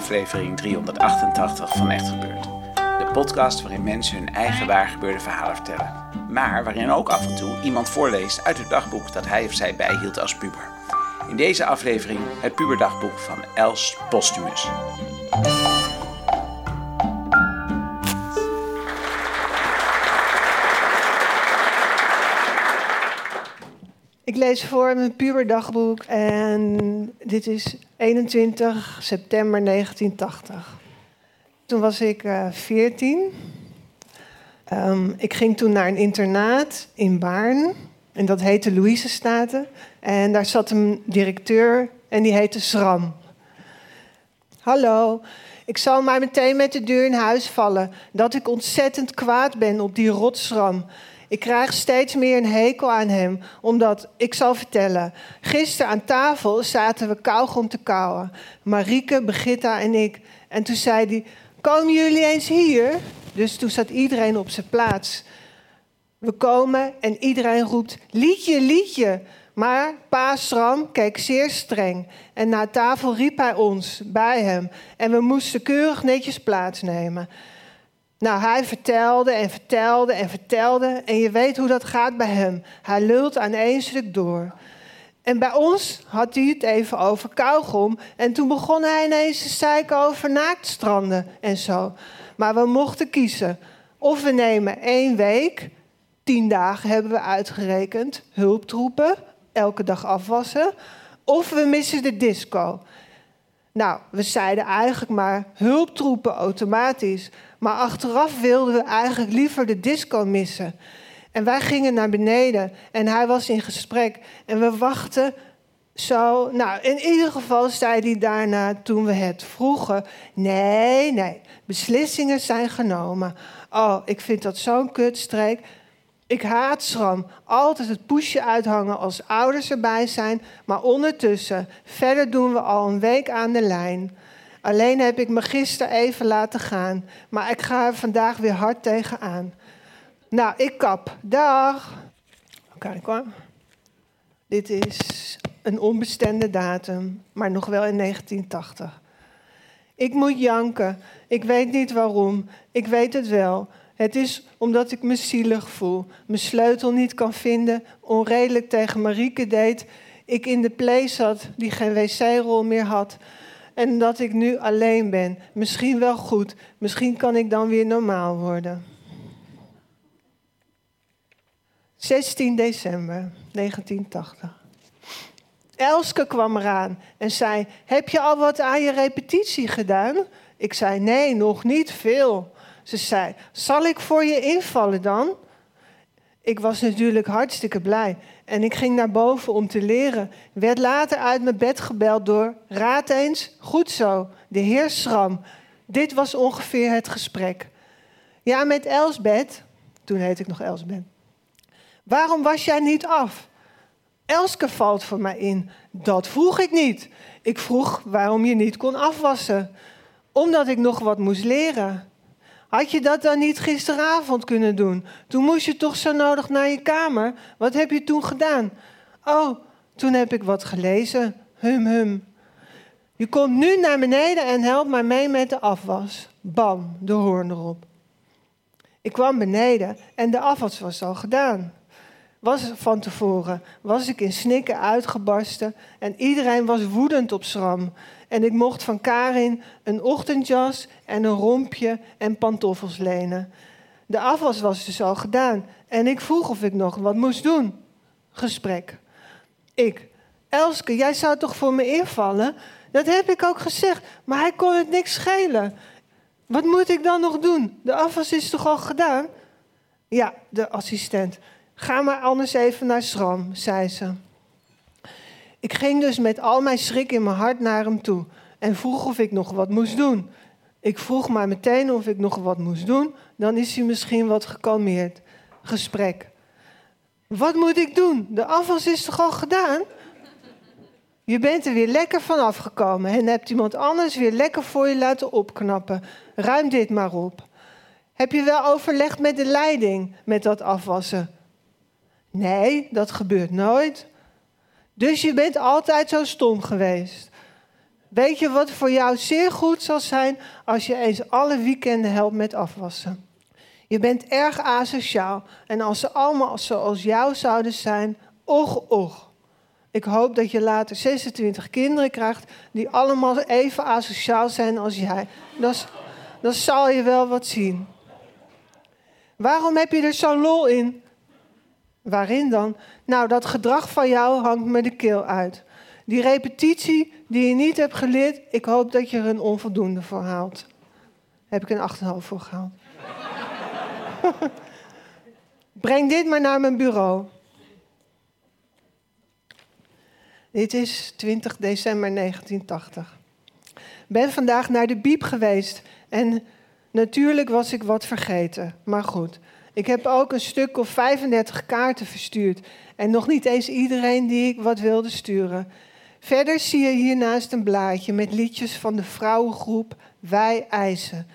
Aflevering 388 van Echt Gebeurd. De podcast waarin mensen hun eigen waargebeurde verhalen vertellen. Maar waarin ook af en toe iemand voorleest uit het dagboek dat hij of zij bijhield als puber. In deze aflevering het puberdagboek van Els Postumus. Ik lees voor mijn puberdagboek en dit is 21 september 1980. Toen was ik eh 14. Ehm, ik ging toen naar een internaat in Baarn. En dat heette Louisestaten. En daar zat een directeur en die heette Schram. Hallo, ik zal maar meteen met de deur in huis vallen. Dat ik ontzettend kwaad ben op die rotsram. Ik krijg steeds meer een hekel aan hem, omdat, ik zal vertellen... Gisteren aan tafel zaten we kauwgom te kauwen. Marieke, Brigitta en ik. En toen zei hij, komen jullie eens hier? Dus toen zat iedereen op zijn plaats. We komen en iedereen roept liedje, liedje. Maar pa Stram keek zeer streng. En na tafel riep hij ons bij hem. En we moesten keurig netjes plaatsnemen. Nou, hij vertelde en vertelde en vertelde. En je weet hoe dat gaat bij hem. Hij lult aan één stuk door. En bij ons had hij het even over kauwgom. En toen begon hij ineens te zeiken over naaktstranden en zo. Maar we mochten kiezen. Of we nemen één week, tien dagen hebben we uitgerekend, hulptroepen, elke dag afwassen. Of we missen de disco. Nou, we zeiden eigenlijk maar hulptroepen automatisch. Maar achteraf wilden we eigenlijk liever de disco missen. En wij gingen naar beneden en hij was in gesprek. En we wachten zo. Nou, in ieder geval zei hij daarna toen we het vroegen: nee, nee, beslissingen zijn genomen. Oh, ik vind dat zo'n kutstreek. Ik haat schram. Altijd het poesje uithangen als ouders erbij zijn. Maar ondertussen, verder doen we al een week aan de lijn. Alleen heb ik me gisteren even laten gaan. Maar ik ga er vandaag weer hard tegenaan. Nou, ik kap. Dag. Kijk hoor. Dit is een onbestemde datum, maar nog wel in 1980. Ik moet janken. Ik weet niet waarom. Ik weet het wel. Het is omdat ik me zielig voel. Mijn sleutel niet kan vinden. Onredelijk tegen Marieke deed. Ik in de play zat die geen wc-rol meer had. En dat ik nu alleen ben. Misschien wel goed. Misschien kan ik dan weer normaal worden. 16 december 1980. Elske kwam eraan en zei: Heb je al wat aan je repetitie gedaan? Ik zei: Nee, nog niet veel. Ze zei: Zal ik voor je invallen dan? Ik was natuurlijk hartstikke blij en ik ging naar boven om te leren. Werd later uit mijn bed gebeld door: Raad eens, goed zo, de heer Schram. Dit was ongeveer het gesprek. Ja, met Elsbeth. Toen heette ik nog Elsbeth. Waarom was jij niet af? Elske valt voor mij in. Dat vroeg ik niet. Ik vroeg waarom je niet kon afwassen. Omdat ik nog wat moest leren. Had je dat dan niet gisteravond kunnen doen? Toen moest je toch zo nodig naar je kamer. Wat heb je toen gedaan? Oh, toen heb ik wat gelezen. Hum, hum. Je komt nu naar beneden en helpt mij mee met de afwas. Bam, de hoorn erop. Ik kwam beneden en de afwas was al gedaan was van tevoren, was ik in snikken uitgebarsten en iedereen was woedend op Schram. En ik mocht van Karin een ochtendjas en een rompje en pantoffels lenen. De afwas was dus al gedaan en ik vroeg of ik nog wat moest doen. Gesprek. Ik. Elske, jij zou toch voor me invallen? Dat heb ik ook gezegd, maar hij kon het niks schelen. Wat moet ik dan nog doen? De afwas is toch al gedaan? Ja, de assistent. Ga maar anders even naar Schram, zei ze. Ik ging dus met al mijn schrik in mijn hart naar hem toe en vroeg of ik nog wat moest doen. Ik vroeg maar meteen of ik nog wat moest doen, dan is hij misschien wat gekalmeerd. Gesprek. Wat moet ik doen? De afwas is toch al gedaan? Je bent er weer lekker van afgekomen en hebt iemand anders weer lekker voor je laten opknappen. Ruim dit maar op. Heb je wel overlegd met de leiding met dat afwassen? Nee, dat gebeurt nooit. Dus je bent altijd zo stom geweest. Weet je wat voor jou zeer goed zal zijn als je eens alle weekenden helpt met afwassen? Je bent erg asociaal en als ze allemaal zoals jou zouden zijn, och, och. Ik hoop dat je later 26 kinderen krijgt die allemaal even asociaal zijn als jij. Dan zal je wel wat zien. Waarom heb je er zo'n lol in? Waarin dan? Nou, dat gedrag van jou hangt me de keel uit. Die repetitie die je niet hebt geleerd, ik hoop dat je er een onvoldoende voor haalt. Heb ik een 8,5 voor gehaald. Breng dit maar naar mijn bureau. Dit is 20 december 1980. Ben vandaag naar de Biep geweest en natuurlijk was ik wat vergeten. Maar goed, ik heb ook een stuk of 35 kaarten verstuurd en nog niet eens iedereen die ik wat wilde sturen. Verder zie je hiernaast een blaadje met liedjes van de vrouwengroep Wij eisen.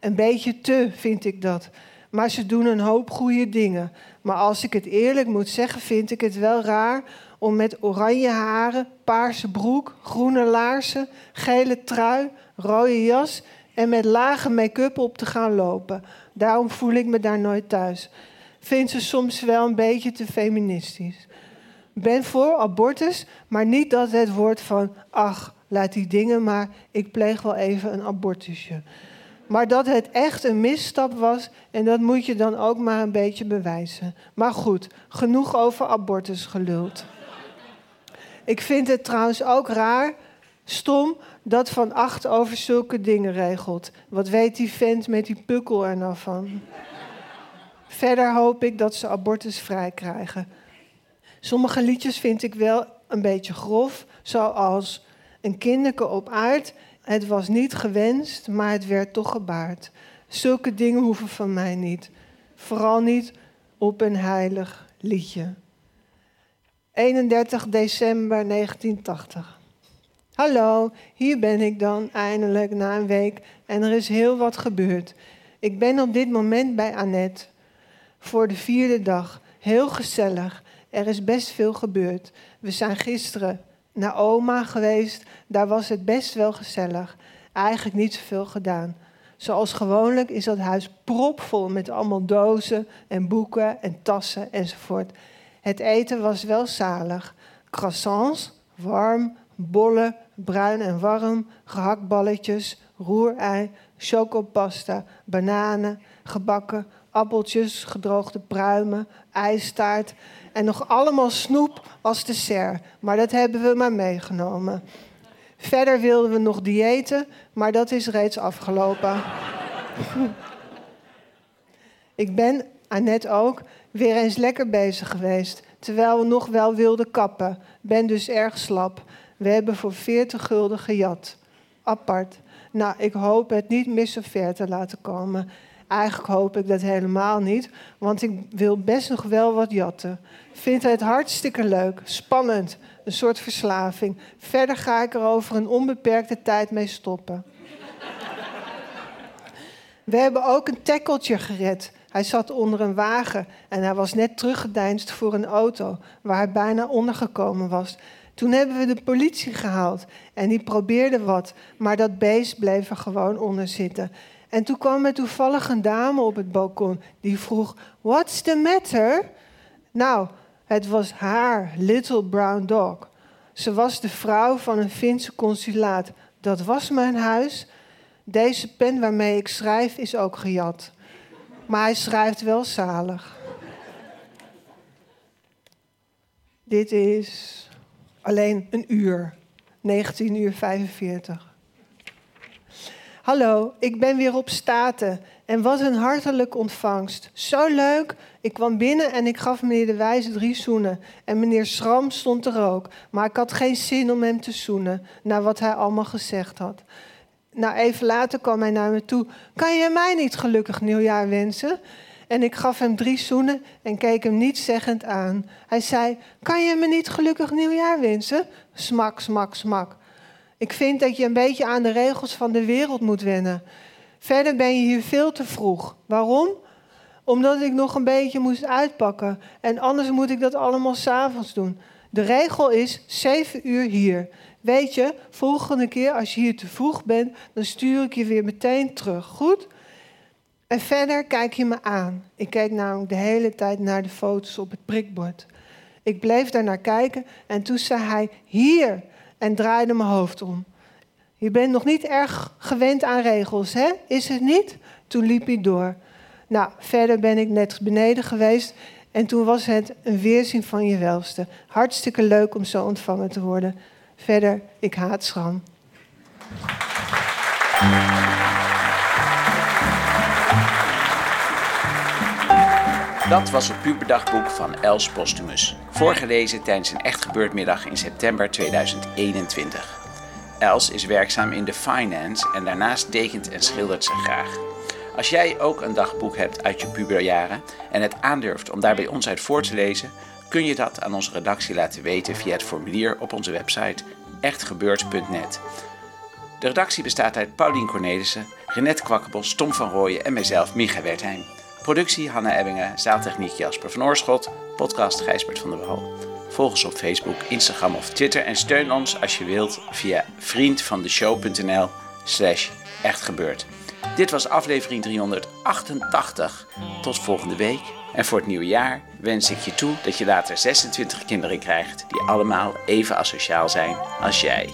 Een beetje te vind ik dat. Maar ze doen een hoop goede dingen. Maar als ik het eerlijk moet zeggen, vind ik het wel raar om met oranje haren, paarse broek, groene laarzen, gele trui, rode jas en met lage make-up op te gaan lopen. Daarom voel ik me daar nooit thuis. Vind ze soms wel een beetje te feministisch. Ben voor abortus, maar niet dat het woord van ach, laat die dingen maar, ik pleeg wel even een abortusje. Maar dat het echt een misstap was en dat moet je dan ook maar een beetje bewijzen. Maar goed, genoeg over abortus geluld. Ik vind het trouwens ook raar, stom, dat Van Acht over zulke dingen regelt. Wat weet die vent met die pukkel er nou van? Verder hoop ik dat ze abortus vrij krijgen. Sommige liedjes vind ik wel een beetje grof, zoals een kinderke op aard. Het was niet gewenst, maar het werd toch gebaard. Zulke dingen hoeven van mij niet. Vooral niet op een heilig liedje. 31 december 1980. Hallo, hier ben ik dan eindelijk na een week en er is heel wat gebeurd. Ik ben op dit moment bij Annette voor de vierde dag. Heel gezellig. Er is best veel gebeurd. We zijn gisteren naar oma geweest. Daar was het best wel gezellig. Eigenlijk niet zoveel gedaan. Zoals gewoonlijk is dat huis propvol met allemaal dozen en boeken en tassen enzovoort. Het eten was wel zalig. Croissants, warm, bollen, bruin en warm, gehaktballetjes, roerei, chocopasta, bananen, gebakken, appeltjes, gedroogde pruimen, ijstaart en nog allemaal snoep als dessert. Maar dat hebben we maar meegenomen. Verder wilden we nog diëten, maar dat is reeds afgelopen. Ik ben, Annette ook, weer eens lekker bezig geweest. Terwijl we nog wel wilden kappen. Ben dus erg slap. We hebben voor 40 gulden gejat. Apart. Nou, ik hoop het niet meer zo ver te laten komen. Eigenlijk hoop ik dat helemaal niet, want ik wil best nog wel wat jatten. Vind het hartstikke leuk, spannend, een soort verslaving. Verder ga ik er over een onbeperkte tijd mee stoppen. We hebben ook een tekkeltje gered. Hij zat onder een wagen en hij was net teruggedeinst voor een auto waar hij bijna ondergekomen was. Toen hebben we de politie gehaald en die probeerde wat, maar dat beest bleef er gewoon onder zitten. En toen kwam er toevallig een dame op het balkon die vroeg: What's the matter? Nou, het was haar Little Brown Dog. Ze was de vrouw van een Finse consulaat. Dat was mijn huis. Deze pen waarmee ik schrijf is ook gejat. Maar hij schrijft wel zalig. Dit is alleen een uur. 19 uur 45. Hallo, ik ben weer op Staten. En wat een hartelijke ontvangst. Zo leuk. Ik kwam binnen en ik gaf meneer De Wijze drie zoenen. En meneer Schram stond er ook. Maar ik had geen zin om hem te zoenen, na wat hij allemaal gezegd had. Nou, even later kwam hij naar me toe. Kan je mij niet gelukkig nieuwjaar wensen? En ik gaf hem drie zoenen en keek hem niet zeggend aan. Hij zei, kan je me niet gelukkig nieuwjaar wensen? Smak, smak, smak. Ik vind dat je een beetje aan de regels van de wereld moet wennen. Verder ben je hier veel te vroeg. Waarom? Omdat ik nog een beetje moest uitpakken. En anders moet ik dat allemaal s'avonds doen. De regel is 7 uur hier. Weet je, volgende keer als je hier te vroeg bent, dan stuur ik je weer meteen terug. Goed? En verder kijk je me aan. Ik keek namelijk de hele tijd naar de foto's op het prikbord. Ik bleef daar naar kijken en toen zei hij: Hier! en draaide mijn hoofd om. Je bent nog niet erg gewend aan regels, hè? Is het niet? Toen liep hij door. Nou, verder ben ik net beneden geweest en toen was het een weerzien van je welste. Hartstikke leuk om zo ontvangen te worden. Verder, ik haat schram. Dat was het puberdagboek van Els Postumus. Voorgelezen tijdens een echt gebeurd in september 2021. Els is werkzaam in de finance en daarnaast tekent en schildert ze graag. Als jij ook een dagboek hebt uit je puberjaren en het aandurft om daar bij ons uit voor te lezen, kun je dat aan onze redactie laten weten via het formulier op onze website echtgebeurd.net. De redactie bestaat uit Paulien Cornelissen, Renette Kwakkenbos, Tom van Rooyen en mijzelf, Micha Wertheim. Productie Hanna Ebbingen, zaaltechniek Jasper van Oorschot, podcast Gijsbert van der Wal. Volg ons op Facebook, Instagram of Twitter en steun ons als je wilt via vriendvandeshow.nl slash echtgebeurd. Dit was aflevering 388. Tot volgende week. En voor het nieuwe jaar wens ik je toe dat je later 26 kinderen krijgt die allemaal even asociaal zijn als jij.